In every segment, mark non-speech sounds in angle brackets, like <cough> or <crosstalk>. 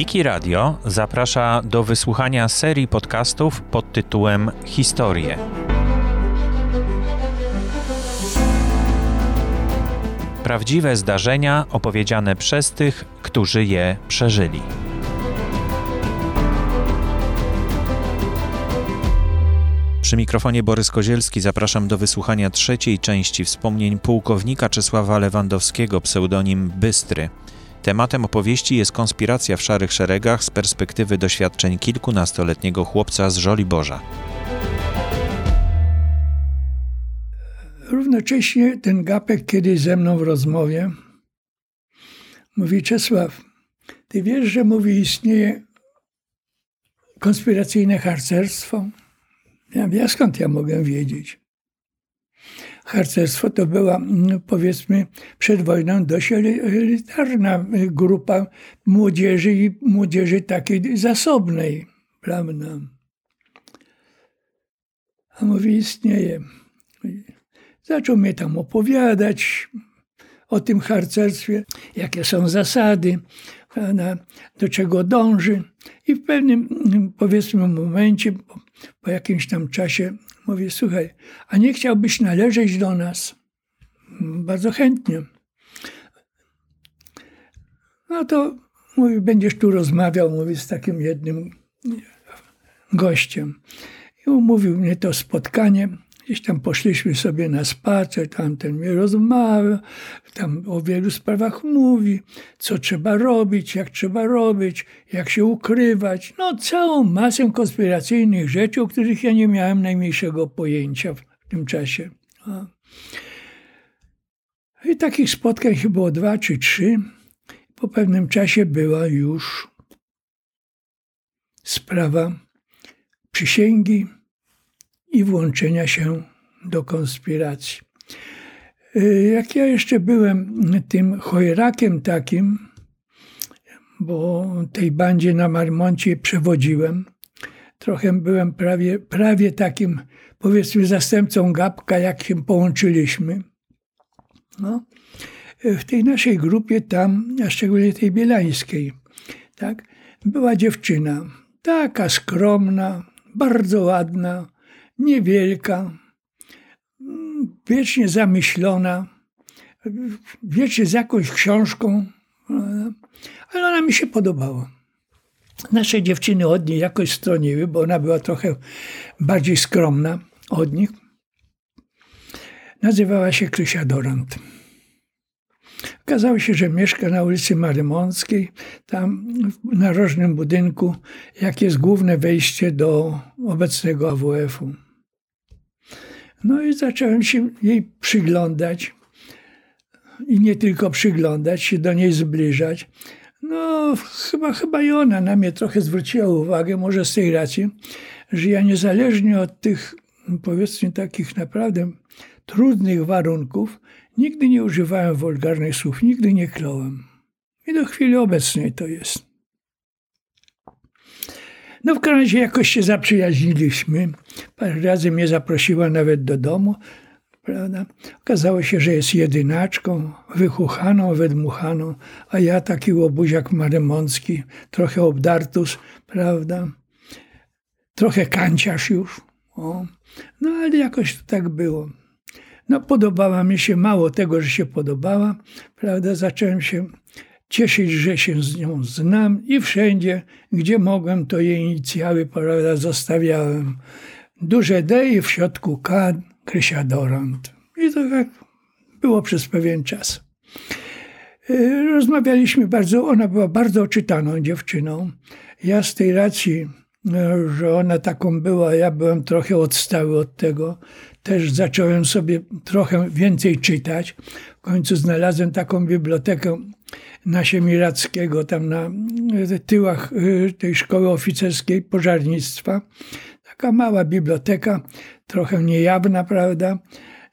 Wiki Radio zaprasza do wysłuchania serii podcastów pod tytułem Historie. Prawdziwe zdarzenia opowiedziane przez tych, którzy je przeżyli. Przy mikrofonie Borys Kozielski zapraszam do wysłuchania trzeciej części wspomnień pułkownika Czesława Lewandowskiego, pseudonim Bystry. Tematem opowieści jest konspiracja w szarych szeregach z perspektywy doświadczeń kilkunastoletniego chłopca z Żoliborza. Równocześnie ten gapek kiedyś ze mną w rozmowie mówi Czesław, ty wiesz, że mówi istnieje konspiracyjne harcerstwo? Ja mówię, skąd ja mogę wiedzieć? Harcerstwo to była, no, powiedzmy, przed wojną dość elitarna grupa młodzieży i młodzieży takiej zasobnej, prawda? A mówi, istnieje. Zaczął mnie tam opowiadać o tym harcerstwie, jakie są zasady, do czego dąży. I w pewnym, powiedzmy, momencie, po, jakimś tam czasie, mówię: Słuchaj, a nie chciałbyś należeć do nas? Bardzo chętnie. No to mówi, będziesz tu rozmawiał, mówi, z takim jednym gościem. I umówił mnie to spotkanie. Gdzieś tam poszliśmy sobie na spacer, tamten mi rozmawia, tam o wielu sprawach mówi, co trzeba robić, jak trzeba robić, jak się ukrywać. No całą masę konspiracyjnych rzeczy, o których ja nie miałem najmniejszego pojęcia w tym czasie. I takich spotkań chyba było dwa czy trzy. Po pewnym czasie była już sprawa przysięgi i włączenia się do konspiracji. Y, jak ja jeszcze byłem tym chojrakiem takim, bo tej bandzie na Marmoncie przewodziłem, trochę byłem prawie, prawie takim, powiedzmy, zastępcą Gapka, jak się połączyliśmy. No, w tej naszej grupie tam, a szczególnie tej bielańskiej, tak, była dziewczyna, taka skromna, bardzo ładna, niewielka, wiecznie zamyślona, wiecznie z jakąś książką, ale ona mi się podobała. Nasze dziewczyny od niej jakoś stroniły, bo ona była trochę bardziej skromna od nich. Nazywała się Krysia Dorant. Okazało się, że mieszka na ulicy Marymonckiej, tam w narożnym budynku, jak jest główne wejście do obecnego AWF-u. No i zacząłem się jej przyglądać. I nie tylko przyglądać, się do niej zbliżać. No, chyba, chyba i ona na mnie trochę zwróciła uwagę, może z tej racji, że ja niezależnie od tych, powiedzmy, takich naprawdę trudnych warunków, nigdy nie używałem wulgarnych słów, nigdy nie klołem. I do chwili obecnej to jest. No w każdym razie jakoś się zaprzyjaźniliśmy. Parę razy mnie zaprosiła nawet do domu. Prawda? Okazało się, że jest jedynaczką, wychuchaną, wydmuchaną, a ja taki łobuziak marymącki, trochę obdartus, prawda? Trochę kanciarz już. O. No ale jakoś to tak było. No podobała mi się, mało tego, że się podobała, prawda? Zacząłem się cieszyć, że się z nią znam i wszędzie, gdzie mogłem, to jej inicjały prawda, zostawiałem. Duże D i w środku K, Krysia Dorant. I to tak było przez pewien czas. Y, rozmawialiśmy bardzo, ona była bardzo oczytaną dziewczyną. Ja z tej racji, y, że ona taką była, ja byłem trochę odstały od tego, też zacząłem sobie trochę więcej czytać. W końcu znalazłem taką bibliotekę na Siemirackiego, tam na tyłach y, tej szkoły oficerskiej pożarnictwa. Taka mała biblioteka, trochę niejawna, prawda?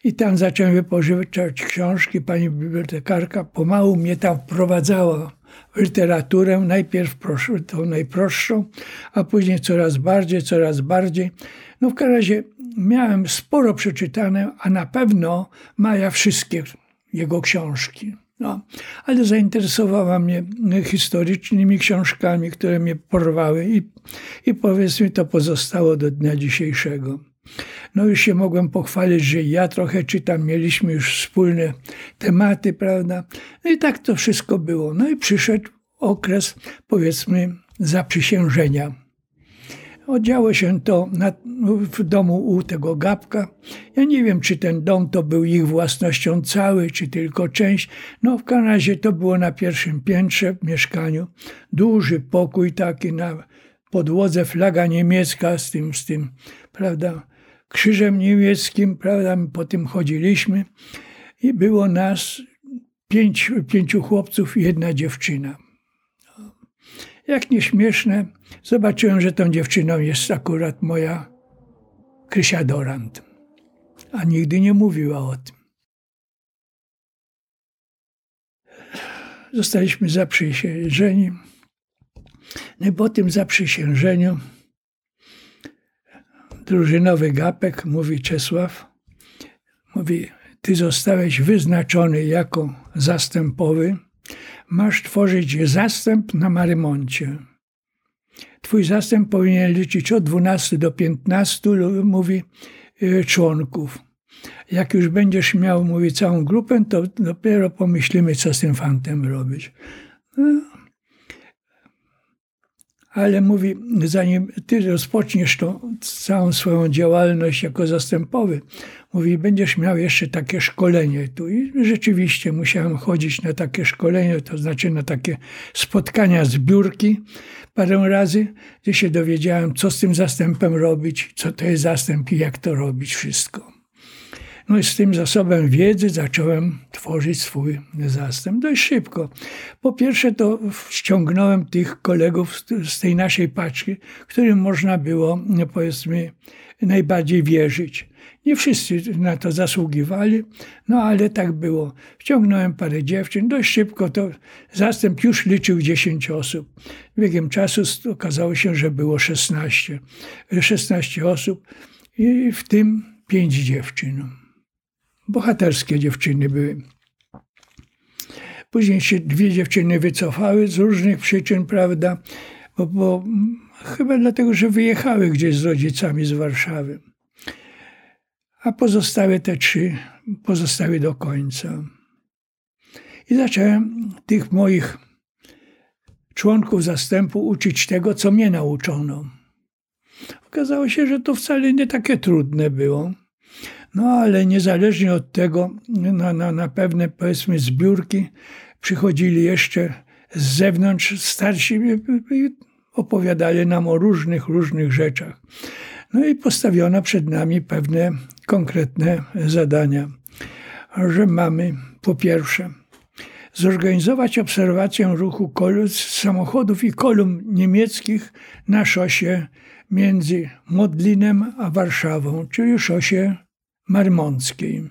I tam zacząłem wypożyczać książki. Pani bibliotekarka pomału mnie tam wprowadzała w literaturę, najpierw tą najprostszą, a później coraz bardziej, coraz bardziej. No w każdym razie miałem sporo przeczytane, a na pewno Maja wszystkie jego książki. No, ale zainteresowała mnie historycznymi książkami, które mnie porwały i, i powiedzmy to pozostało do dnia dzisiejszego. No już się mogłem pochwalić, że ja trochę czytam, mieliśmy już wspólne tematy, prawda? No i tak to wszystko było. No i przyszedł okres, powiedzmy, zaprzysiężenia. Odziało się to na, w domu u tego Gabka. Ja nie wiem, czy ten dom to był ich własnością cały, czy tylko część. No w razie to było na pierwszym piętrze w mieszkaniu. Duży pokój taki na podłodze flaga niemiecka z tym, z tym, prawda, krzyżem niemieckim, prawda, my po tym chodziliśmy i było nas pięć, pięciu chłopców i jedna dziewczyna. Jak nieśmieszne, zobaczyłem, że tą dziewczyną jest akurat moja Krysia Dorant, a nigdy nie mówiła o tym. Zostaliśmy zaprzysiężeni. No i po tym zaprzysiężeniu drużynowy gapek, mówi Czesław, mówi, ty zostałeś wyznaczony jako zastępowy, masz tworzyć zastęp na Marymoncie. Twój zastęp powinien liczyć od 12 do 15, mówi, y, członków. Jak już będziesz miał, mówi, całą grupę, to dopiero pomyślimy, co z tym fantem robić. No, ale mówi, zanim ty rozpoczniesz tą całą swoją działalność jako zastępowy, mówi, będziesz miał jeszcze takie szkolenie tu. I rzeczywiście musiałem chodzić na takie szkolenie, to znaczy na takie spotkania, zbiórki parę razy, gdzie się dowiedziałem, co z tym zastępem robić, co to jest zastęp i jak to robić wszystko. No i z tym zasobem wiedzy zacząłem tworzyć swój zastęp dość szybko. Po pierwsze to ściągnąłem tych kolegów z tej naszej paczki, którym można było, powiedzmy, najbardziej wierzyć. Nie wszyscy na to zasługiwali, no ale tak było. Wciągnąłem parę dziewczyn, dość szybko to zastęp już liczył 10 osób. Biegiem czasu okazało się, że było 16. 16 osób i w tym 5 dziewczyn bohaterskie dziewczyny były. Później się dwie dziewczyny wycofały z różnych przyczyn, prawda? Bo, bo chyba dlatego, że wyjechały gdzieś z rodzicami z Warszawy. A pozostałe te trzy pozostały do końca. I zacząłem tych moich członków zastępu uczyć tego, co mnie nauczono. Okazało się, że to wcale nie takie trudne było. No ale niezależnie od tego, na, na, na pewne powiedzmy zbiórki przychodzili jeszcze z zewnątrz starsi i opowiadali nam o różnych, różnych rzeczach. No i postawiono przed nami pewne konkretne zadania, że mamy po pierwsze zorganizować obserwację ruchu samochodów i kolumn niemieckich na szosie między Modlinem a Warszawą, czyli szosie Marmąckiej,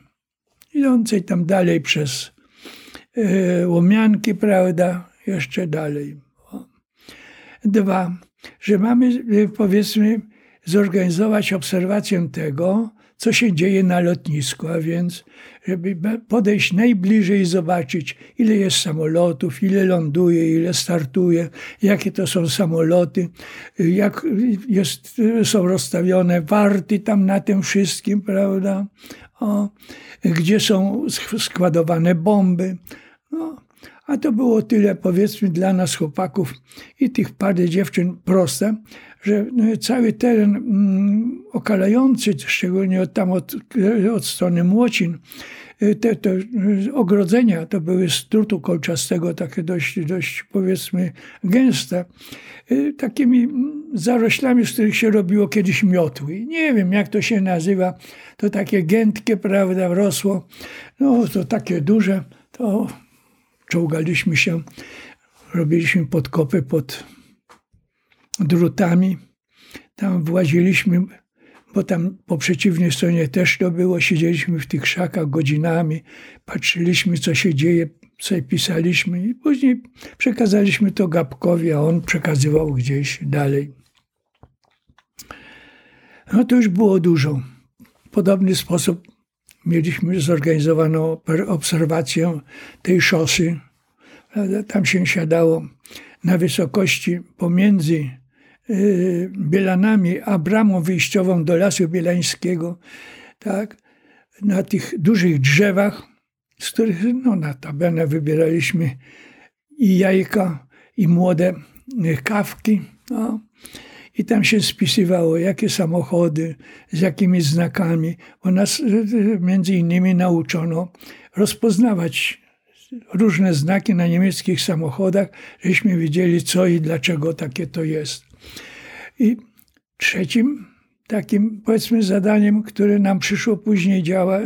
idącej tam dalej przez e, Łomianki, prawda, jeszcze dalej. Dwa, że mamy, e, powiedzmy, zorganizować obserwację tego, co się dzieje na lotnisku, a więc żeby podejść najbliżej i zobaczyć, ile jest samolotów, ile ląduje, ile startuje, jakie to są samoloty, jak jest, są rozstawione warty tam na tym wszystkim, prawda? O, gdzie są składowane bomby. No, a to było tyle, powiedzmy, dla nas chłopaków i tych parę dziewczyn proste, że no, cały teren mm, okalający, szczególnie tam od, od strony Młocin, y, te, te y, ogrodzenia to były z drutu kolczastego, takie dość, dość powiedzmy gęste, y, takimi mm, zaroślami, z których się robiło kiedyś miotły. Nie wiem, jak to się nazywa. To takie gętkie, prawda, rosło. No, to takie duże. To czołgaliśmy się, robiliśmy podkopy pod drutami. Tam właziliśmy, bo tam po przeciwnej stronie też to było. Siedzieliśmy w tych krzakach godzinami, patrzyliśmy, co się dzieje, sobie pisaliśmy i później przekazaliśmy to Gabkowi, a on przekazywał gdzieś dalej. No to już było dużo. W podobny sposób mieliśmy zorganizowaną obserwację tej szosy. Tam się siadało na wysokości pomiędzy Bielanami a bramą wyjściową do Lasu Bielańskiego, tak, na tych dużych drzewach, z których no, na tabelę wybieraliśmy i jajka, i młode kawki. No. I tam się spisywało, jakie samochody, z jakimi znakami, bo nas między innymi nauczono rozpoznawać różne znaki na niemieckich samochodach, żeśmy wiedzieli, co i dlaczego takie to jest. I trzecim takim, powiedzmy, zadaniem, które nam przyszło później działa, e,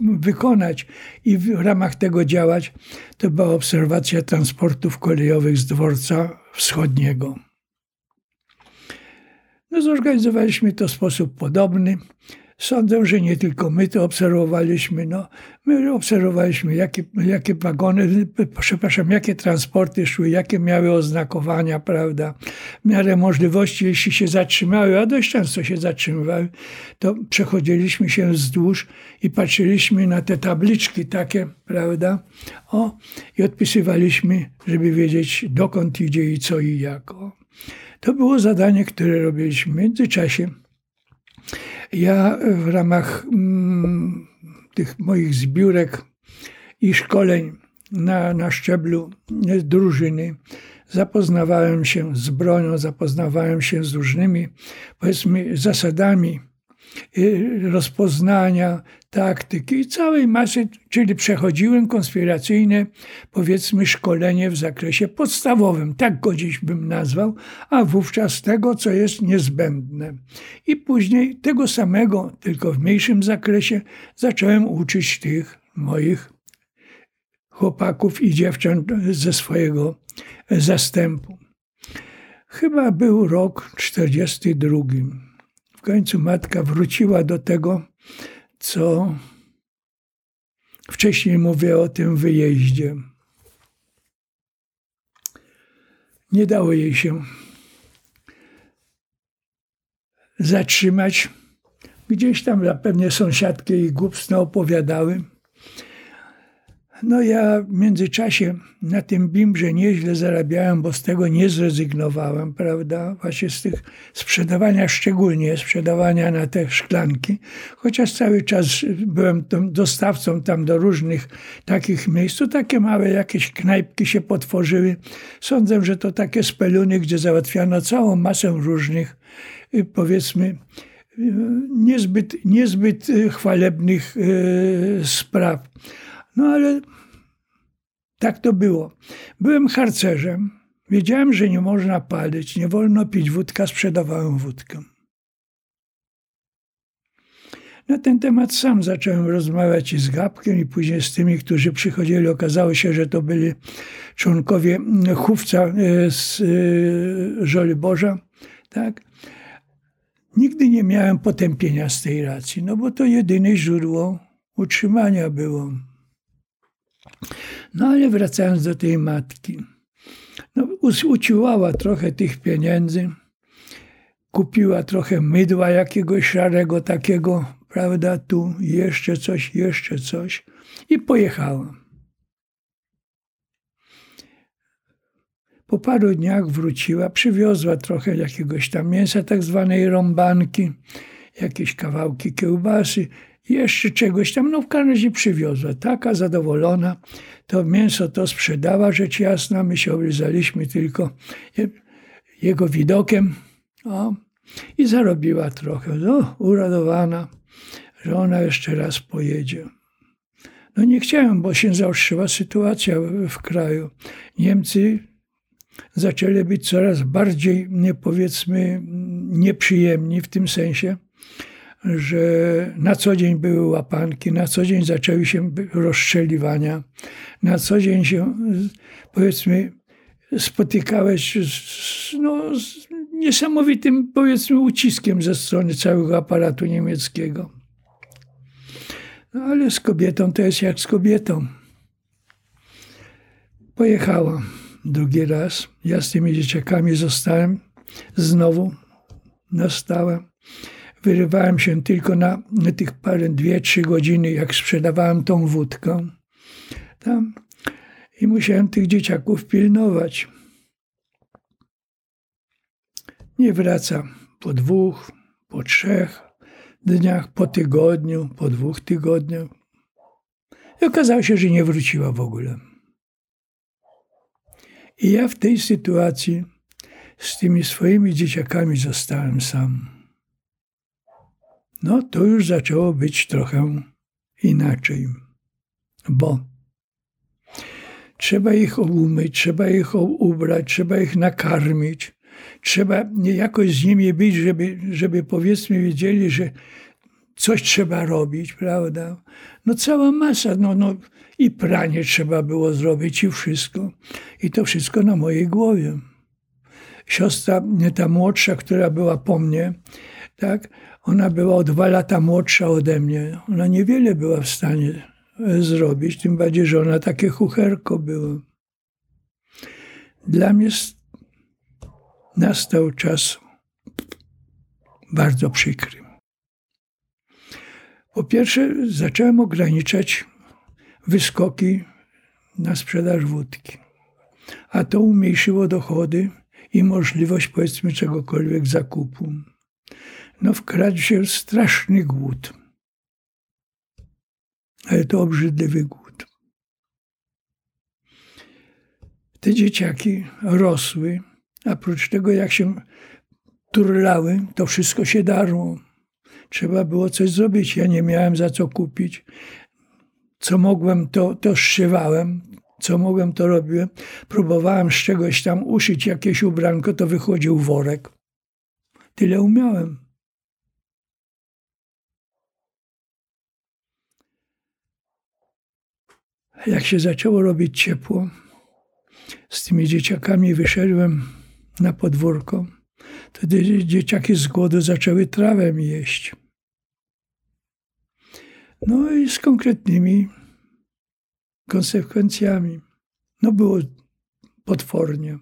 wykonać i w ramach tego działać, to była obserwacja transportów kolejowych z dworca wschodniego. No, zorganizowaliśmy to w sposób podobny. Sądzę, że nie tylko my to obserwowaliśmy. No, my obserwowaliśmy, jakie, jakie wagony, przepraszam, jakie transporty szły, jakie miały oznakowania, prawda. W miarę możliwości, jeśli się zatrzymały, a dość często się zatrzymywały, to przechodziliśmy się wzdłuż i patrzyliśmy na te tabliczki takie, prawda, o, i odpisywaliśmy, żeby wiedzieć, dokąd idzie i co i jak. O. To było zadanie, które robiliśmy w międzyczasie. Ja w ramach mm, tych moich zbiórek i szkoleń na, na szczeblu drużyny zapoznawałem się z bronią, zapoznawałem się z różnymi, powiedzmy, zasadami rozpoznania, taktyki i całej masy, czyli przechodziłem konspiracyjne, powiedzmy, szkolenie w zakresie podstawowym, tak go dziś bym nazwał, a wówczas tego, co jest niezbędne. I później tego samego, tylko w mniejszym zakresie, zacząłem uczyć tych moich chłopaków i dziewcząt ze swojego zastępu. Chyba był rok 42 w końcu matka wróciła do tego, co wcześniej mówię o tym wyjeździe. Nie dało jej się zatrzymać. Gdzieś tam zapewne sąsiadki jej głupstwo opowiadały. No ja w międzyczasie na tym bimbrze nieźle zarabiałem, bo z tego nie zrezygnowałem, prawda? Właśnie z tych sprzedawania, szczególnie sprzedawania na te szklanki. Chociaż cały czas byłem dostawcą tam do różnych takich miejsc. To takie małe jakieś knajpki się potworzyły. Sądzę, że to takie speluny, gdzie załatwiano całą masę różnych, y, powiedzmy, y, niezbyt, niezbyt y, chwalebnych spraw. No ale tak to było. Byłem harcerzem. Wiedziałem, że nie można palić, nie wolno pić wódka, sprzedawałem wódkę. Na ten temat sam zacząłem rozmawiać i z Gabkiem, i później z tymi, którzy przychodzili. Okazało się, że to byli członkowie chówca e, z e, Żoliborza. Tak? Nigdy nie miałem potępienia z tej racji, no bo to jedyne źródło utrzymania było. No ale wracając do tej matki. No, uciłała trochę tych pieniędzy, kupiła trochę mydła jakiegoś szarego takiego, prawda, tu jeszcze coś, jeszcze coś i pojechała. Po paru dniach wróciła, przywiozła trochę jakiegoś tam mięsa, tak zwanej rąbanki, jakieś kawałki kiełbasy, jeszcze czegoś tam, no w każdym razie przywiozła. Taka zadowolona, to mięso to sprzedała, rzecz jasna, my się oblizaliśmy tylko jego widokiem o, i zarobiła trochę. No, uradowana, że ona jeszcze raz pojedzie. No nie chciałem, bo się zaostrzyła sytuacja w kraju. Niemcy zaczęli być coraz bardziej, nie powiedzmy, nieprzyjemni w tym sensie, że na co dzień były łapanki, na co dzień zaczęły się rozstrzeliwania, na co dzień się, powiedzmy, spotykałeś z, no, z niesamowitym, powiedzmy, uciskiem ze strony całego aparatu niemieckiego. No ale z kobietą to jest jak z kobietą. Pojechała drugi raz. Ja z tymi dzieciakami zostałem znowu na stałe. Wyrywałem się tylko na, tych parę, dwie, trzy godziny, jak sprzedawałem tą wódkę. Tam. I musiałem tych dzieciaków pilnować. Nie wraca po dwóch, po trzech dniach, po tygodniu, po dwóch tygodniach. I okazało się, że nie wróciła w ogóle. I ja w tej sytuacji z tymi swoimi dzieciakami zostałem sam. No to już zaczęło być trochę inaczej, bo trzeba ich umyć, trzeba ich ubrać, trzeba ich nakarmić, trzeba jakoś z nimi być, żeby, żeby powiedzmy wiedzieli, że coś trzeba robić, prawda? No cała masa, no, no i pranie trzeba było zrobić i wszystko. I to wszystko na mojej głowie. Siostra, ta młodsza, która była po mnie, tak, ona była o dwa lata młodsza ode mnie. Ona niewiele była w stanie e, zrobić, tym bardziej, że ona takie chucherko było. Dla mnie nastał czas bardzo przykry. Po pierwsze, zacząłem ograniczać wyskoki na sprzedaż wódki, a to umniejszyło dochody i możliwość, powiedzmy, czegokolwiek zakupu. No, wkradł się straszny głód. Ale to obrzydliwy głód. Te dzieciaki rosły, a oprócz tego, jak się turlały, to wszystko się darło. Trzeba było coś zrobić. Ja nie miałem za co kupić. Co mogłem, to, to zszywałem. Co mogłem, to robiłem. Próbowałem z czegoś tam uszyć jakieś ubranko, to wychodził worek. Tyle umiałem. Jak się zaczęło robić ciepło, z tymi dzieciakami wyszedłem na podwórko. Wtedy dzieciaki z głodu zaczęły trawę jeść. No i z konkretnymi konsekwencjami. No było potwornie.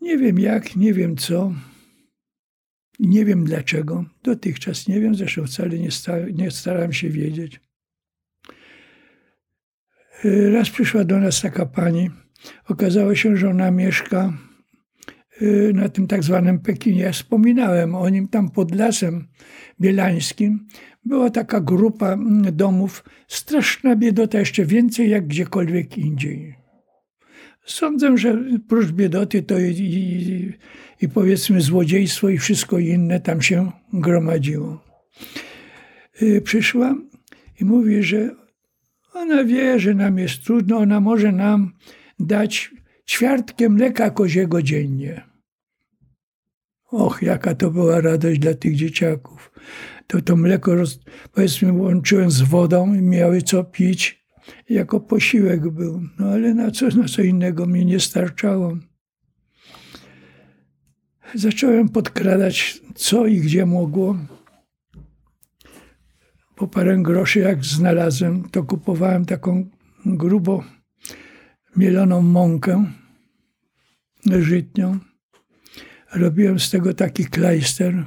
Nie wiem jak, nie wiem co, nie wiem dlaczego. Dotychczas nie wiem, zresztą wcale nie, sta, nie staram się wiedzieć. Raz przyszła do nas taka pani. Okazało się, że ona mieszka y, na tym tak zwanym Pekinie. Wspominałem o nim tam pod lasem bielańskim. Była taka grupa mm, domów, straszna biedota, jeszcze więcej jak gdziekolwiek indziej. Sądzę, że prócz biedoty to i, i, i powiedzmy złodziejstwo i wszystko inne tam się gromadziło. Y, przyszła i mówi, że ona wie, że nam jest trudno, ona może nam dać ćwiartkę mleka koziego dziennie. Och, jaka to była radość dla tych dzieciaków. To to mleko, powiedzmy, łączyłem z wodą i miały co pić. Jako posiłek był. No ale na co, na co innego mi nie starczało. Zacząłem podkradać, co i gdzie mogło. Po parę groszy, jak znalazłem, to kupowałem taką grubo mieloną mąkę żytnią. Robiłem z tego taki klejster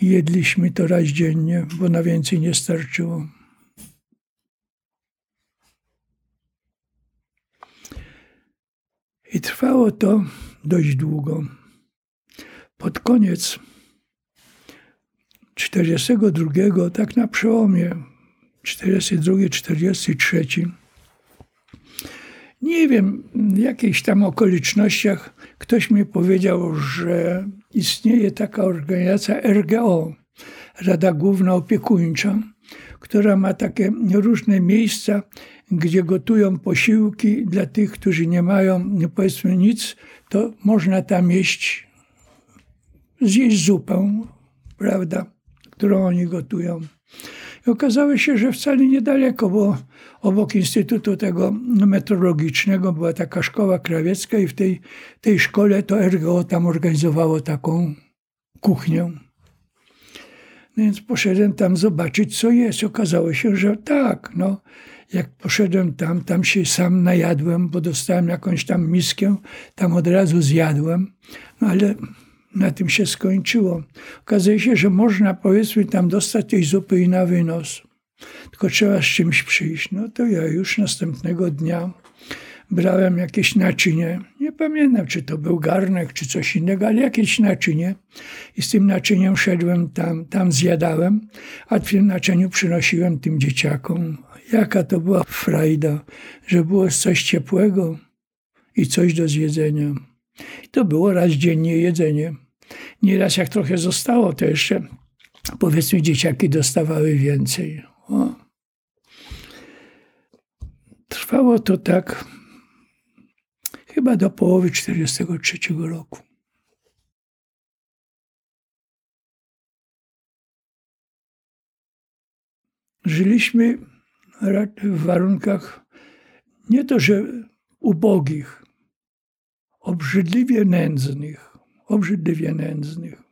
i jedliśmy to raz dziennie, bo na więcej nie starczyło. I trwało to dość długo. Pod koniec 42, tak na przełomie 42-43, nie wiem, w jakichś tam okolicznościach ktoś mi powiedział, że istnieje taka organizacja RGO, Rada Główna Opiekuńcza, która ma takie różne miejsca, gdzie gotują posiłki dla tych, którzy nie mają, powiedzmy, nic, to można tam jeść, zjeść zupę, prawda, którą oni gotują. I okazało się, że wcale niedaleko, bo obok Instytutu tego meteorologicznego była taka szkoła krawiecka i w tej, tej szkole to RGO tam organizowało taką kuchnię. No więc poszedłem tam zobaczyć, co jest. Okazało się, że tak, no. Jak poszedłem tam, tam się sam najadłem, bo dostałem jakąś tam miskę, tam od razu zjadłem. No ale na tym się skończyło. Okazuje się, że można powiedzmy tam dostać tej zupy i na wynos. Tylko trzeba z czymś przyjść. No to ja już następnego dnia brałem jakieś naczynie. Nie pamiętam, czy to był garnek, czy coś innego, ale jakieś naczynie. I z tym naczyniem szedłem tam, tam zjadałem, a w tym naczyniu przynosiłem tym dzieciakom. Jaka to była frajda, że było coś ciepłego i coś do zjedzenia. I to było raz dziennie jedzenie. Nieraz jak trochę zostało, to jeszcze powiedzmy dzieciaki dostawały więcej. O. Trwało to tak chyba do połowy 1943 roku. Żyliśmy w warunkach nie to, że ubogich, obrzydliwie nędznych, obrzydliwie nędznych.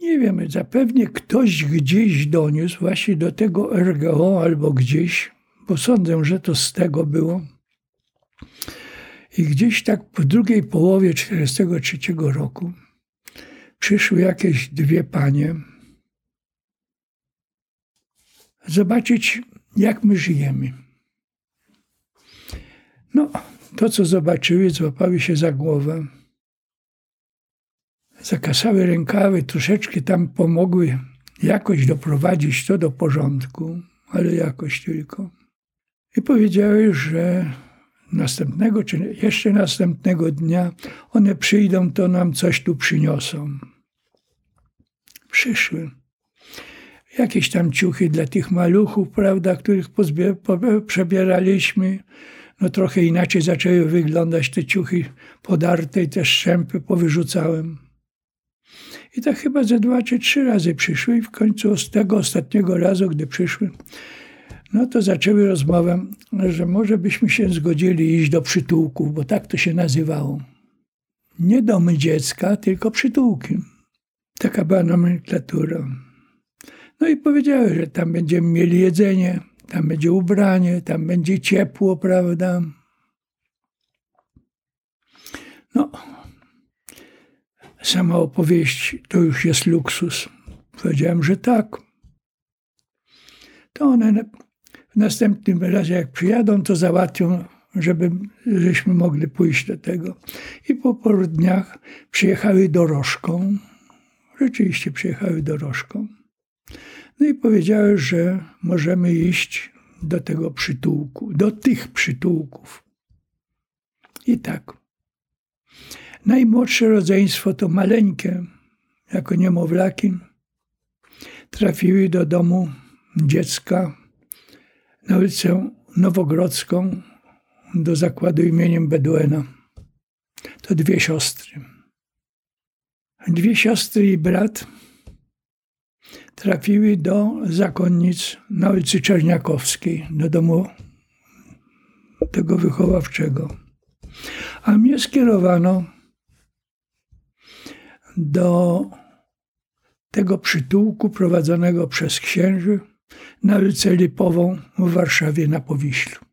Nie wiemy, zapewne ktoś gdzieś doniósł właśnie do tego RGO albo gdzieś, bo sądzę, że to z tego było. I gdzieś tak w drugiej połowie 1943 roku przyszły jakieś dwie panie zobaczyć, jak my żyjemy. No, to co zobaczyły, złapały się za głowę. Zakasały rękawy, troszeczkę tam pomogły jakoś doprowadzić to do porządku, ale jakoś tylko. I powiedziały, że następnego, czy jeszcze następnego dnia one przyjdą, to nam coś tu przyniosą. Przyszły. Jakieś tam ciuchy dla tych maluchów, prawda, których przebieraliśmy. No trochę inaczej zaczęły wyglądać te ciuchy podarte i te szczępy powyrzucałem. I tak chyba ze dwa czy trzy razy przyszły i w końcu z tego ostatniego razu, gdy przyszły, no to zaczęły rozmowę, że może byśmy się zgodzili iść do przytułków, bo tak to się nazywało. Nie domy dziecka, tylko przytułki. Taka była nomenklatura. No i powiedziały, że tam będziemy mieli jedzenie, tam będzie ubranie, tam będzie ciepło, prawda? No, sama opowieść to już jest luksus. Powiedziałem, że tak. To one w następnym razie, jak przyjadą, to załatwią, żeby, żeśmy mogli pójść do tego. I po paru dniach przyjechały dorożką. Rzeczywiście przyjechały dorożką. No i powiedziały, że możemy iść do tego przytułku, do tych przytułków. I tak. Najmłodsze rodzeństwo to maleńkie, jako niemowlaki, trafiły do domu dziecka na ulicę Nowogrodzką do zakładu imieniem Beduena. To dwie siostry. Dwie siostry i brat trafiły do zakonnic na ulicy Czerniakowskiej, do domu tego wychowawczego. A mnie skierowano do tego przytułku prowadzonego przez księży na ulicę Lipową w Warszawie na Powiślu.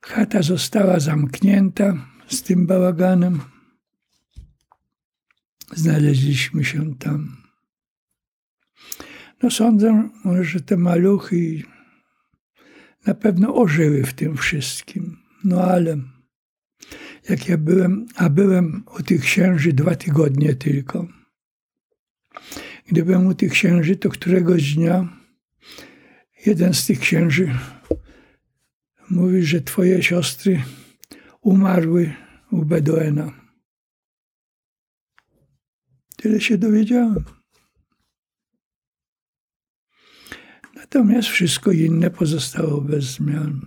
Chata została zamknięta z tym bałaganem. Znaleźliśmy się tam. No sądzę, że te maluchy na pewno ożyły w tym wszystkim. No ale jak ja byłem, a byłem u tych księży dwa tygodnie tylko. Gdy byłem u tych księży, to któregoś dnia jeden z tych księży mówi, że twoje siostry umarły u Beduena. Tyle się dowiedziałem. Natomiast wszystko inne pozostało bez zmian.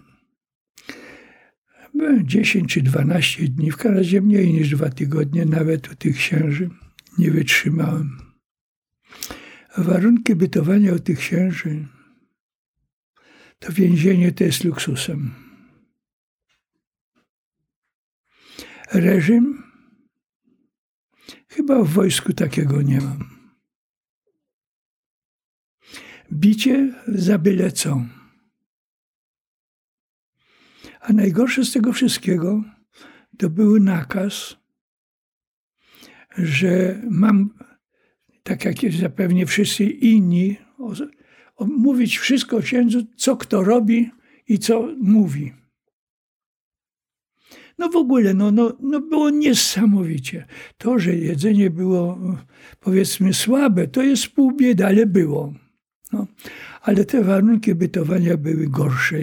Byłem 10 czy 12 dni, w każdym razie mniej niż dwa tygodnie, nawet u tych księży nie wytrzymałem. Warunki bytowania u tych księży to więzienie to jest luksusem. Reżim? Chyba w wojsku takiego nie mam. Bicie za byle co. A najgorsze z tego wszystkiego to był nakaz, że mam, tak jak zapewnie wszyscy inni, mówić wszystko księdzu, co kto robi i co mówi. No w ogóle, no, no, no było niesamowicie. To, że jedzenie było powiedzmy słabe, to jest pół biedy, ale było. No. Ale te warunki bytowania były gorsze,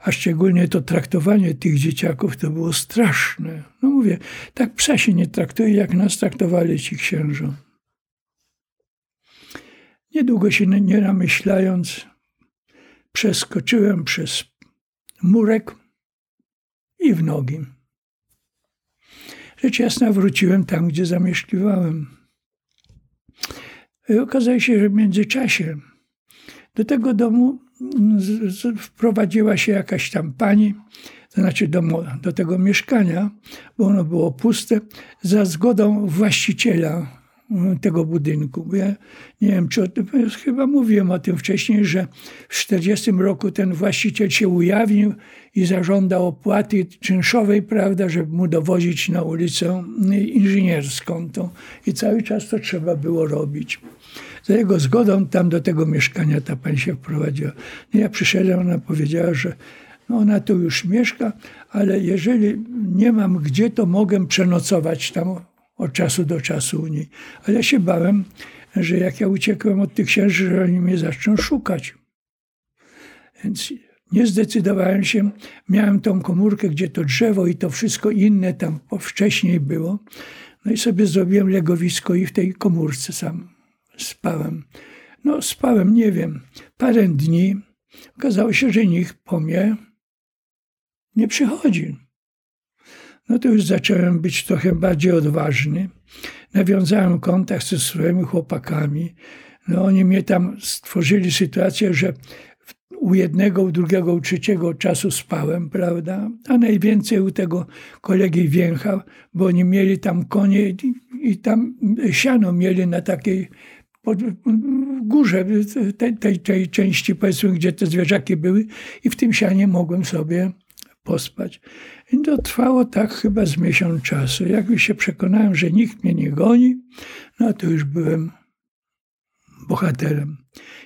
a szczególnie to traktowanie tych dzieciaków to było straszne. No mówię, tak psa się nie traktuje, jak nas traktowali ci księża. Niedługo się nie namyślając, przeskoczyłem przez murek i w nogi. Rzecz jasna wróciłem tam, gdzie zamieszkiwałem. I okazało się, że w międzyczasie do tego domu wprowadziła się jakaś tam pani, to znaczy do, do tego mieszkania, bo ono było puste, za zgodą właściciela tego budynku. Bo ja nie wiem, czy o tym, chyba mówiłem o tym wcześniej, że w 1940 roku ten właściciel się ujawnił i zażądał opłaty czynszowej, prawda, żeby mu dowozić na ulicę inżynierską. To, I cały czas to trzeba było robić. Za jego zgodą tam do tego mieszkania ta pani się wprowadziła. No ja przyszedłem, ona powiedziała, że no ona tu już mieszka, ale jeżeli nie mam gdzie, to mogę przenocować tam od czasu do czasu u niej. Ale ja się bałem, że jak ja uciekłem od tych księży, że oni mnie zaczną szukać. Więc nie zdecydowałem się. Miałem tą komórkę, gdzie to drzewo i to wszystko inne tam wcześniej było. No i sobie zrobiłem legowisko i w tej komórce sam spałem. No spałem, nie wiem, parę dni. Okazało się, że nikt po mnie nie przychodzi no to już zacząłem być trochę bardziej odważny. Nawiązałem kontakt ze swoimi chłopakami. No oni mnie tam stworzyli sytuację, że u jednego, u drugiego, u trzeciego czasu spałem, prawda? A najwięcej u tego kolegi Więcha, bo oni mieli tam konie i, i tam siano mieli na takiej pod, górze tej, tej, tej części, powiedzmy, gdzie te zwierzaki były i w tym sianie mogłem sobie pospać. I to trwało tak chyba z miesiąc czasu. Jak już się przekonałem, że nikt mnie nie goni, no to już byłem bohaterem.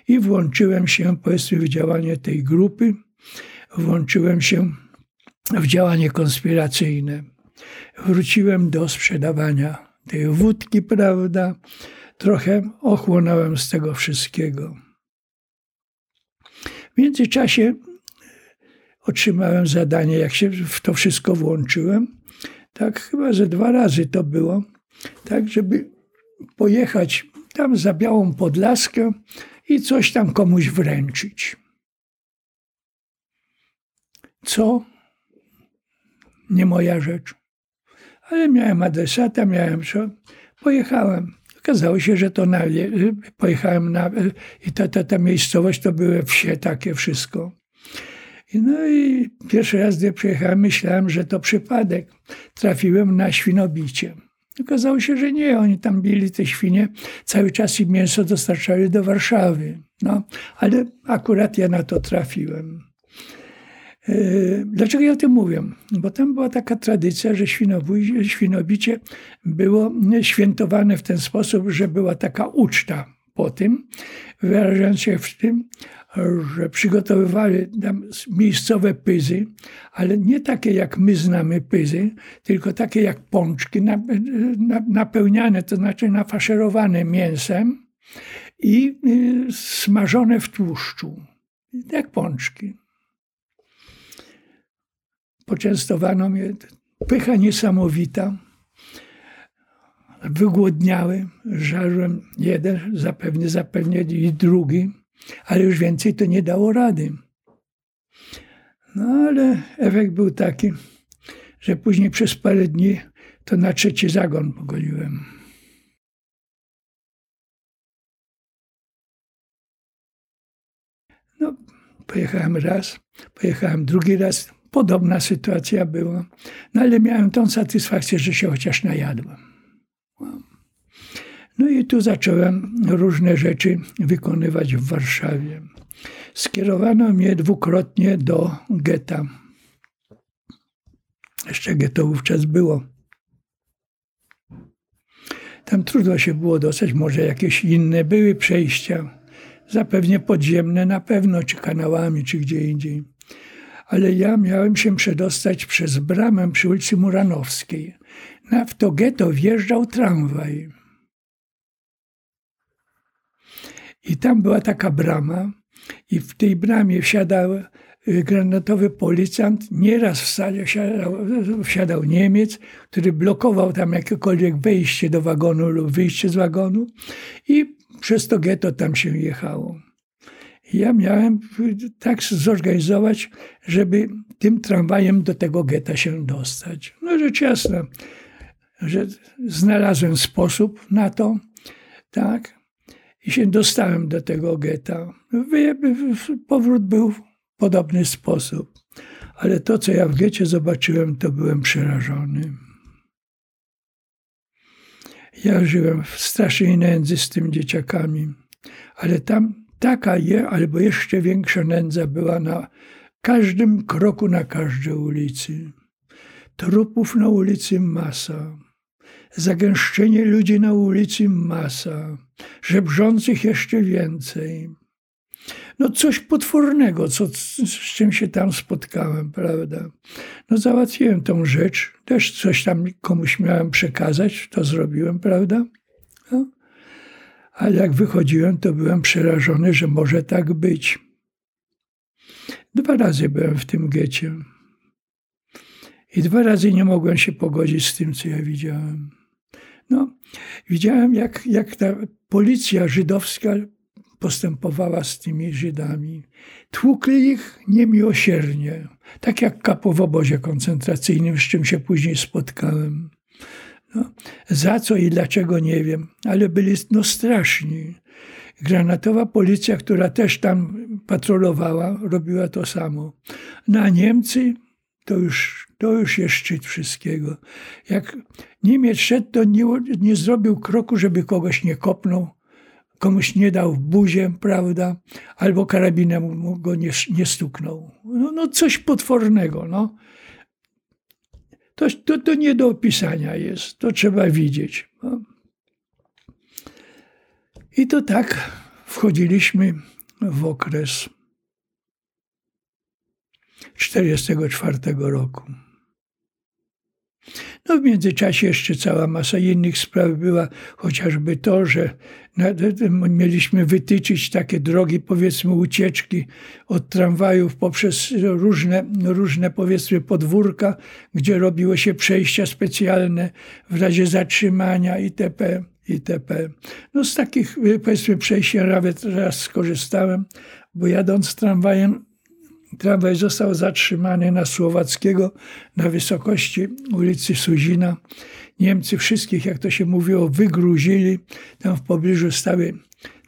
I włączyłem się, powiedzmy, w działanie tej grupy. Włączyłem się w działanie konspiracyjne. Wróciłem do sprzedawania tej wódki, prawda? Trochę ochłonąłem z tego wszystkiego. W międzyczasie otrzymałem zadanie, jak się w to wszystko włączyłem. Tak, chyba ze dwa razy to było, tak, żeby pojechać tam za Białą Podlaskę i coś tam komuś wręczyć. Co? Nie moja rzecz. Ale miałem adresata, miałem co. Pojechałem. Okazało się, że to na, pojechałem na, i ta, ta, ta miejscowość to były wsie takie wszystko. No i pierwszy raz, gdy przyjechałem, myślałem, że to przypadek. Trafiłem na świnobicie. Okazało się, że nie, oni tam bili te świnie, cały czas im mięso dostarczali do Warszawy. No, ale akurat ja na to trafiłem. E, dlaczego ja o tym mówię? Bo tam była taka tradycja, że świnobicie było świętowane w ten sposób, że była taka uczta po tym, wyrażając się w tym, że przygotowywali tam miejscowe pyzy, ale nie takie jak my znamy pyzy, tylko takie jak pączki napełniane, to znaczy nafaszerowane mięsem i y, smażone w tłuszczu, jak pączki. Poczęstowano mnie, pycha niesamowita. Wygłodniały, żarłem jeden, zapewne, zapewne i drugi ale już więcej to nie dało rady. No ale efekt był taki, że później przez parę dni to na trzeci zagon pogoliłem. No, pojechałem raz, pojechałem drugi raz. Podobna sytuacja była, no ale miałem tą satysfakcję, że się chociaż najadłem. No i tu zacząłem różne rzeczy wykonywać w Warszawie. Skierowano mnie dwukrotnie do getta. Jeszcze getto wówczas było. Tam trudno się było dostać, może jakieś inne były przejścia, zapewne podziemne na pewno, czy kanałami, czy gdzie indziej. Ale ja miałem się przedostać przez bramę przy ulicy Muranowskiej. Na w to getto wjeżdżał tramwaj. I tam była taka brama, i w tej bramie wsiadał y, granatowy policjant. Nieraz wsiadał, wsiadał Niemiec, który blokował tam jakiekolwiek wejście do wagonu lub wyjście z wagonu, i przez to getto tam się jechało. Ja miałem tak zorganizować, żeby tym tramwajem do tego getta się dostać. No rzecz jasna, że znalazłem sposób na to, tak, i się dostałem do tego getta. Powrót był w podobny sposób. Ale to, co ja w getcie zobaczyłem, to byłem przerażony. Ja żyłem w strasznej nędzy z tymi dzieciakami, ale tam taka je, albo jeszcze większa nędza była na każdym kroku, na każdej ulicy. Trupów na ulicy masa zagęszczenie ludzi na ulicy masa, żebrzących jeszcze więcej. No coś potwornego, co, z czym się tam spotkałem, prawda? No załatwiłem tą rzecz, też coś tam komuś miałem przekazać, to zrobiłem, prawda? No. Ale jak wychodziłem, to byłem przerażony, że może tak być. Dwa razy byłem w tym gecie. I dwa razy nie mogłem się pogodzić z tym, co ja widziałem. No, widziałem, jak, jak ta policja żydowska postępowała z tymi Żydami. Tłukli ich niemiłosiernie, tak jak kapo w obozie koncentracyjnym, z czym się później spotkałem. No, za co i dlaczego nie wiem, ale byli no, straszni. Granatowa policja, która też tam patrolowała, robiła to samo. Na Niemcy to już, to już jest szczyt wszystkiego. Jak Niemiec szedł, to nie, nie zrobił kroku, żeby kogoś nie kopnął, komuś nie dał w buzie, prawda, albo karabinem go nie, nie stuknął. No, no coś potwornego, no. To, to, to nie do opisania jest, to trzeba widzieć. No. I to tak wchodziliśmy w okres 1944 roku. No w międzyczasie jeszcze cała masa innych spraw była, chociażby to, że mieliśmy wytyczyć takie drogi, powiedzmy, ucieczki od tramwajów poprzez różne, różne powiedzmy, podwórka, gdzie robiło się przejścia specjalne w razie zatrzymania itp. itp. No z takich, powiedzmy, przejść nawet raz skorzystałem, bo jadąc tramwajem Tramwaj został zatrzymany na Słowackiego na wysokości ulicy Suzina. Niemcy wszystkich, jak to się mówiło, wygruzili. Tam w pobliżu stały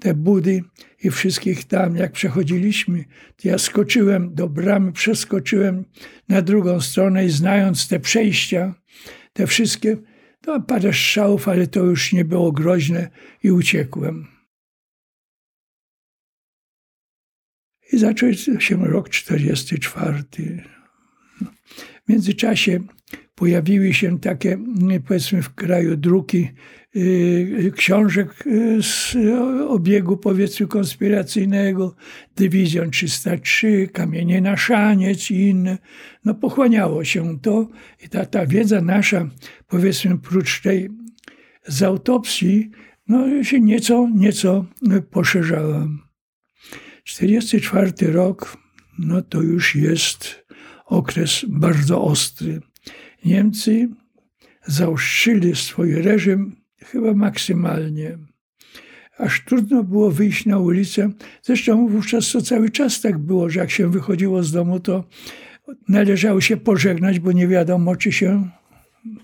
te budy i wszystkich tam, jak przechodziliśmy, to ja skoczyłem do bramy, przeskoczyłem na drugą stronę i znając te przejścia, te wszystkie, to parę strzałów, ale to już nie było groźne i uciekłem. I zaczął się rok 44. W międzyczasie pojawiły się takie, powiedzmy, w kraju druki y, książek y, z obiegu, powiedzmy, konspiracyjnego, Dywizjon 303, Kamienie na Szaniec i inne. No pochłaniało się to i ta, ta wiedza nasza, powiedzmy, prócz tej z autopsji, no się nieco, nieco poszerzała. 44 rok, no to już jest okres bardzo ostry. Niemcy zaostrzyli swój reżim chyba maksymalnie. Aż trudno było wyjść na ulicę. Zresztą wówczas to cały czas tak było, że jak się wychodziło z domu, to należało się pożegnać, bo nie wiadomo, czy się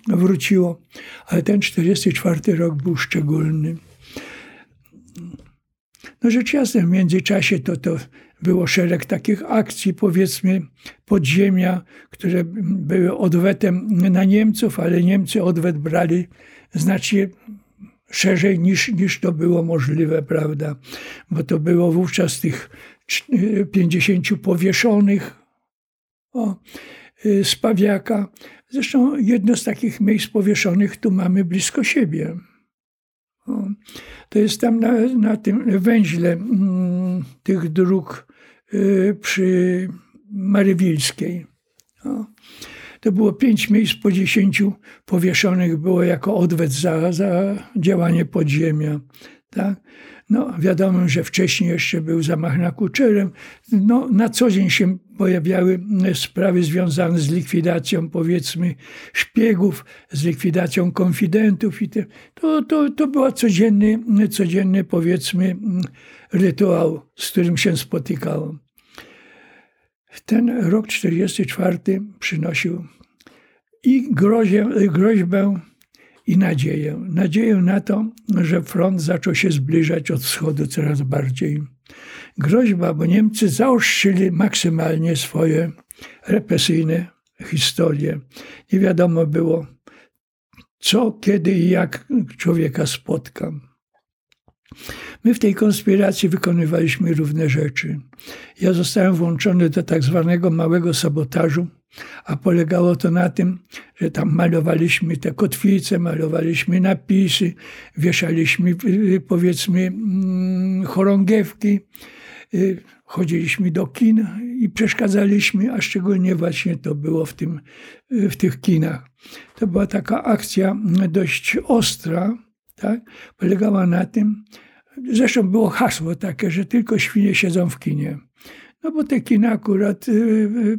wróciło. Ale ten 44 rok był szczególny. No rzecz jasna, w międzyczasie to, to było szereg takich akcji, powiedzmy, podziemia, które były odwetem na Niemców, ale Niemcy odwet brali znacznie szerzej niż, niż to było możliwe, prawda? Bo to było wówczas tych 50 powieszonych. O, z Pawiaka. Zresztą jedno z takich miejsc powieszonych tu mamy blisko siebie. O, to jest tam na, na tym węźle mm, tych dróg y, przy Marywilskiej. O. To było pięć miejsc po dziesięciu powieszonych było jako odwet za, za działanie podziemia. Tak? No, wiadomo, że wcześniej jeszcze był zamach na Kuczerem. No, na co dzień się pojawiały sprawy związane z likwidacją, powiedzmy, szpiegów, z likwidacją konfidentów. I te, to, to, to był codzienny, codzienny, powiedzmy, rytuał, z którym się spotykałem. Ten rok 44 przynosił i groźbę, i nadzieję. Nadzieję na to, że front zaczął się zbliżać od wschodu coraz bardziej. Groźba, bo Niemcy zaostrzyli maksymalnie swoje represyjne historie. Nie wiadomo było, co, kiedy i jak człowieka spotka. My w tej konspiracji wykonywaliśmy równe rzeczy. Ja zostałem włączony do tak zwanego małego sabotażu, a polegało to na tym, że tam malowaliśmy te kotwice, malowaliśmy napisy, wieszaliśmy y, powiedzmy mm, chorągiewki, y, chodziliśmy do kin i przeszkadzaliśmy, a szczególnie właśnie to było w, tym, y, w tych kinach. To była taka akcja dość ostra, tak? polegała na tym, zresztą było hasło takie, że tylko świnie siedzą w kinie. No bo te kina akurat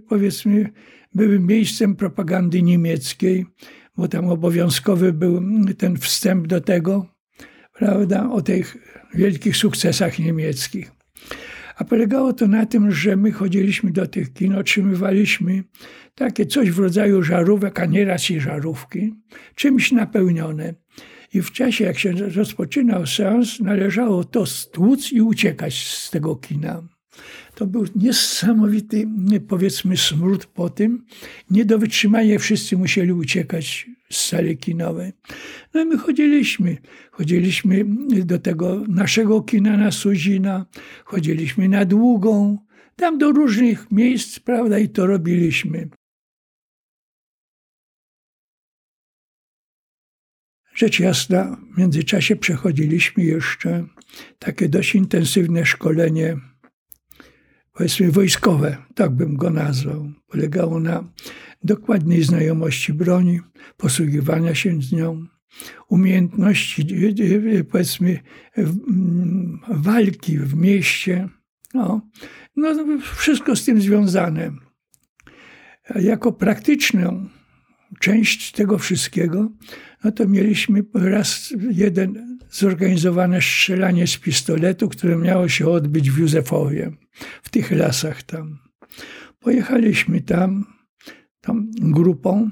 powiedzmy były miejscem propagandy niemieckiej, bo tam obowiązkowy był ten wstęp do tego, prawda, o tych wielkich sukcesach niemieckich. A polegało to na tym, że my chodziliśmy do tych kin, otrzymywaliśmy takie coś w rodzaju żarówek, a nieraz i żarówki, czymś napełnione. I w czasie, jak się rozpoczynał seans, należało to stłuc i uciekać z tego kina. To był niesamowity, powiedzmy, smród po tym. Nie do wytrzymania wszyscy musieli uciekać z sali kinowej. No i my chodziliśmy. Chodziliśmy do tego naszego kina na Suzina, chodziliśmy na Długą, tam do różnych miejsc, prawda, i to robiliśmy. Rzecz jasna, w międzyczasie przechodziliśmy jeszcze takie dość intensywne szkolenie powiedzmy wojskowe, tak bym go nazwał. Polegało na dokładnej znajomości broni, posługiwania się z nią, umiejętności, powiedzmy, walki w mieście. No, no wszystko z tym związane. Jako praktyczną część tego wszystkiego, no to mieliśmy raz jeden zorganizowane strzelanie z pistoletu, które miało się odbyć w Józefowie, w tych lasach tam. Pojechaliśmy tam, tam grupą,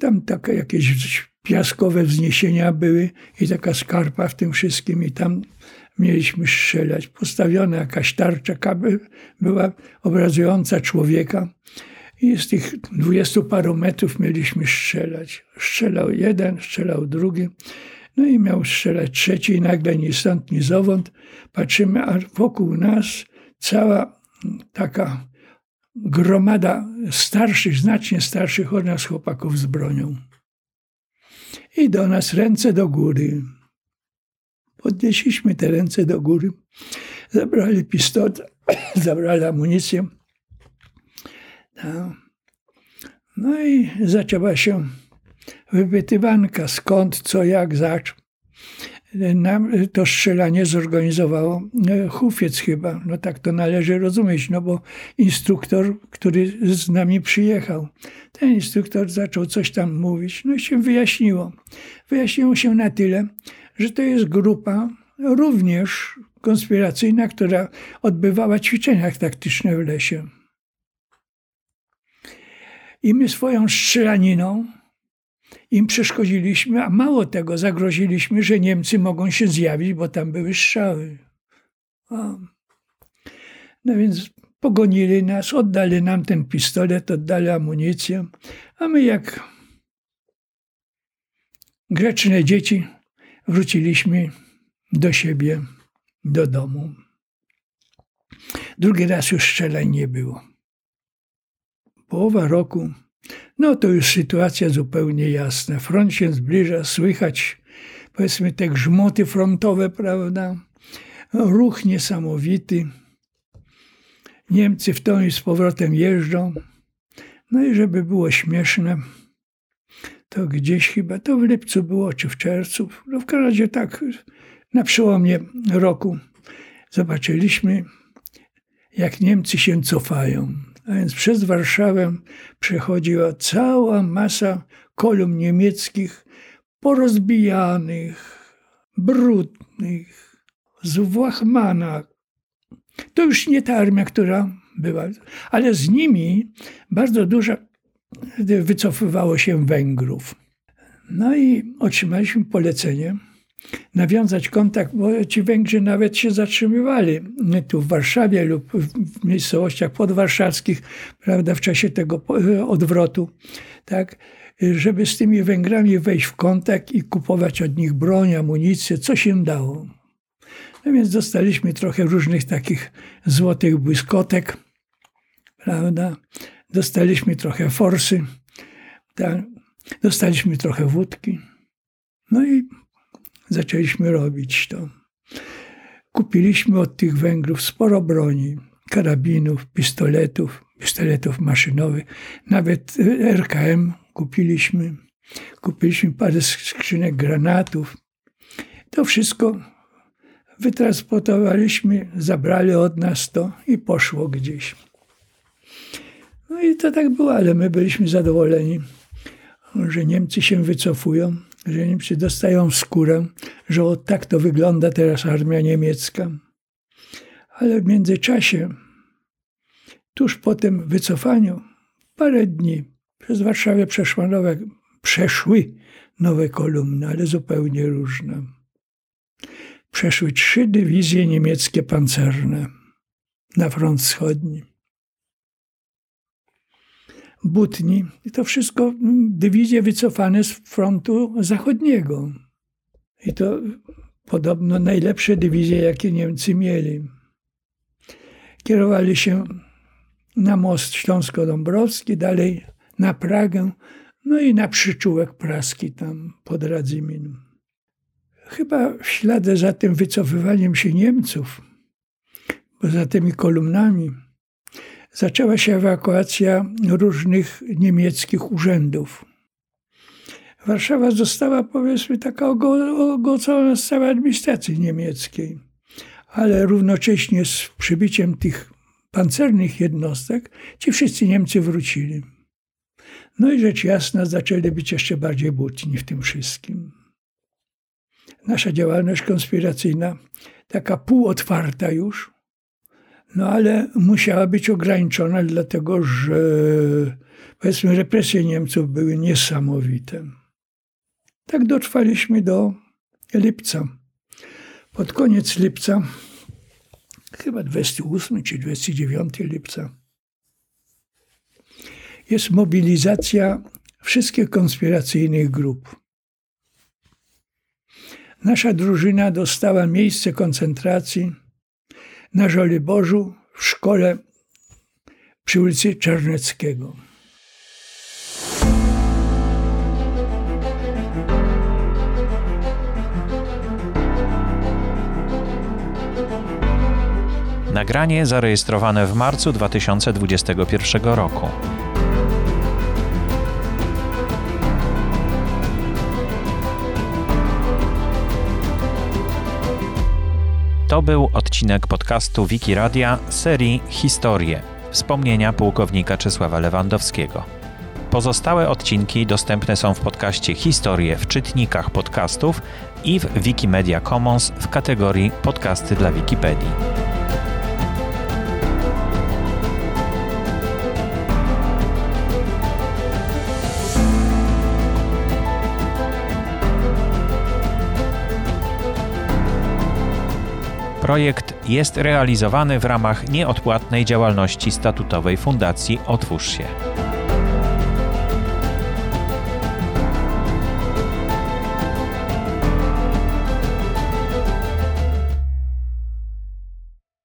tam takie jakieś piaskowe wzniesienia były i taka skarpa w tym wszystkim i tam mieliśmy strzelać. Postawiona jakaś tarcza była obrazująca człowieka i z tych dwudziestu paru metrów mieliśmy strzelać. Strzelał jeden, strzelał drugi. No i miał strzelać trzeci i nagle ni stąd, ni zowąd. Patrzymy, a wokół nas cała taka gromada starszych, znacznie starszych od nas chłopaków z bronią. I do nas ręce do góry. Podnieśliśmy te ręce do góry, zabrali pistolet, <coughs> zabrali amunicję. No. no i zaczęła się wypytywanka skąd, co, jak, zacz. Nam to strzelanie zorganizowało e, Hufiec chyba, no tak to należy rozumieć, no bo instruktor, który z nami przyjechał, ten instruktor zaczął coś tam mówić, no i się wyjaśniło. Wyjaśniło się na tyle, że to jest grupa również konspiracyjna, która odbywała ćwiczenia taktyczne w lesie. I my swoją strzelaniną im przeszkodziliśmy, a mało tego, zagroziliśmy, że Niemcy mogą się zjawić, bo tam były strzały. O. No więc pogonili nas, oddali nam ten pistolet, oddali amunicję, a my jak grzeczne dzieci wróciliśmy do siebie, do domu. Drugi raz już strzelań nie było. połowa roku, no to już sytuacja zupełnie jasna. Front się zbliża, słychać powiedzmy te grzmoty frontowe, prawda? Ruch niesamowity. Niemcy w tą i z powrotem jeżdżą. No i żeby było śmieszne, to gdzieś chyba, to w lipcu było, czy w czerwcu, no w każdym razie tak, na przełomie roku zobaczyliśmy, jak Niemcy się cofają. A więc przez Warszawę przechodziła cała masa kolumn niemieckich, porozbijanych, brudnych, z Włachmana. To już nie ta armia, która była, ale z nimi bardzo dużo wycofywało się Węgrów. No i otrzymaliśmy polecenie nawiązać kontakt, bo ci Węgrzy nawet się zatrzymywali tu w Warszawie lub w miejscowościach podwarszawskich, prawda, w czasie tego odwrotu, tak, żeby z tymi Węgrami wejść w kontakt i kupować od nich broń, amunicję, co się dało. No więc dostaliśmy trochę różnych takich złotych błyskotek, prawda, dostaliśmy trochę forsy, tak, dostaliśmy trochę wódki, no i zaczęliśmy robić to. Kupiliśmy od tych Węgrów sporo broni, karabinów, pistoletów, pistoletów maszynowych, nawet RKM kupiliśmy. Kupiliśmy parę skrzynek granatów. To wszystko wytransportowaliśmy, zabrali od nas to i poszło gdzieś. No i to tak było, ale my byliśmy zadowoleni, że Niemcy się wycofują że Niemcy dostają skórę, że o tak to wygląda teraz armia niemiecka. Ale w międzyczasie, tuż po tym wycofaniu, parę dni przez Warszawę przeszła nowe, przeszły nowe kolumny, ale zupełnie różne. Przeszły trzy dywizje niemieckie pancerne na front wschodni. Butni. I to wszystko dywizje wycofane z frontu zachodniego. I to podobno najlepsze dywizje, jakie Niemcy mieli. Kierowali się na most Śląsko-Dąbrowski, dalej na Pragę, no i na przyczółek praski tam pod Radzymin. Chyba w ślady za tym wycofywaniem się Niemców, bo za tymi kolumnami, zaczęła się ewakuacja różnych niemieckich urzędów. Warszawa została, powiedzmy, taka ogocona z całej administracji niemieckiej. Ale równocześnie z przybiciem tych pancernych jednostek ci wszyscy Niemcy wrócili. No i rzecz jasna, zaczęli być jeszcze bardziej butni w tym wszystkim. Nasza działalność konspiracyjna, taka półotwarta już, no ale musiała być ograniczona, dlatego że powiedzmy represje Niemców były niesamowite. Tak dotrwaliśmy do lipca. Pod koniec lipca, chyba 28 czy 29 lipca, jest mobilizacja wszystkich konspiracyjnych grup. Nasza drużyna dostała miejsce koncentracji na Żoliborzu w szkole przy ulicy Czarneckiego. Nagranie zarejestrowane w marcu 2021 roku. To był odcinek podcastu Wiki Radia serii Historie wspomnienia pułkownika Czesława Lewandowskiego. Pozostałe odcinki dostępne są w podcaście Historie w czytnikach podcastów i w Wikimedia Commons w kategorii Podcasty dla Wikipedii. Projekt jest realizowany w ramach nieodpłatnej działalności statutowej Fundacji Otwórz się.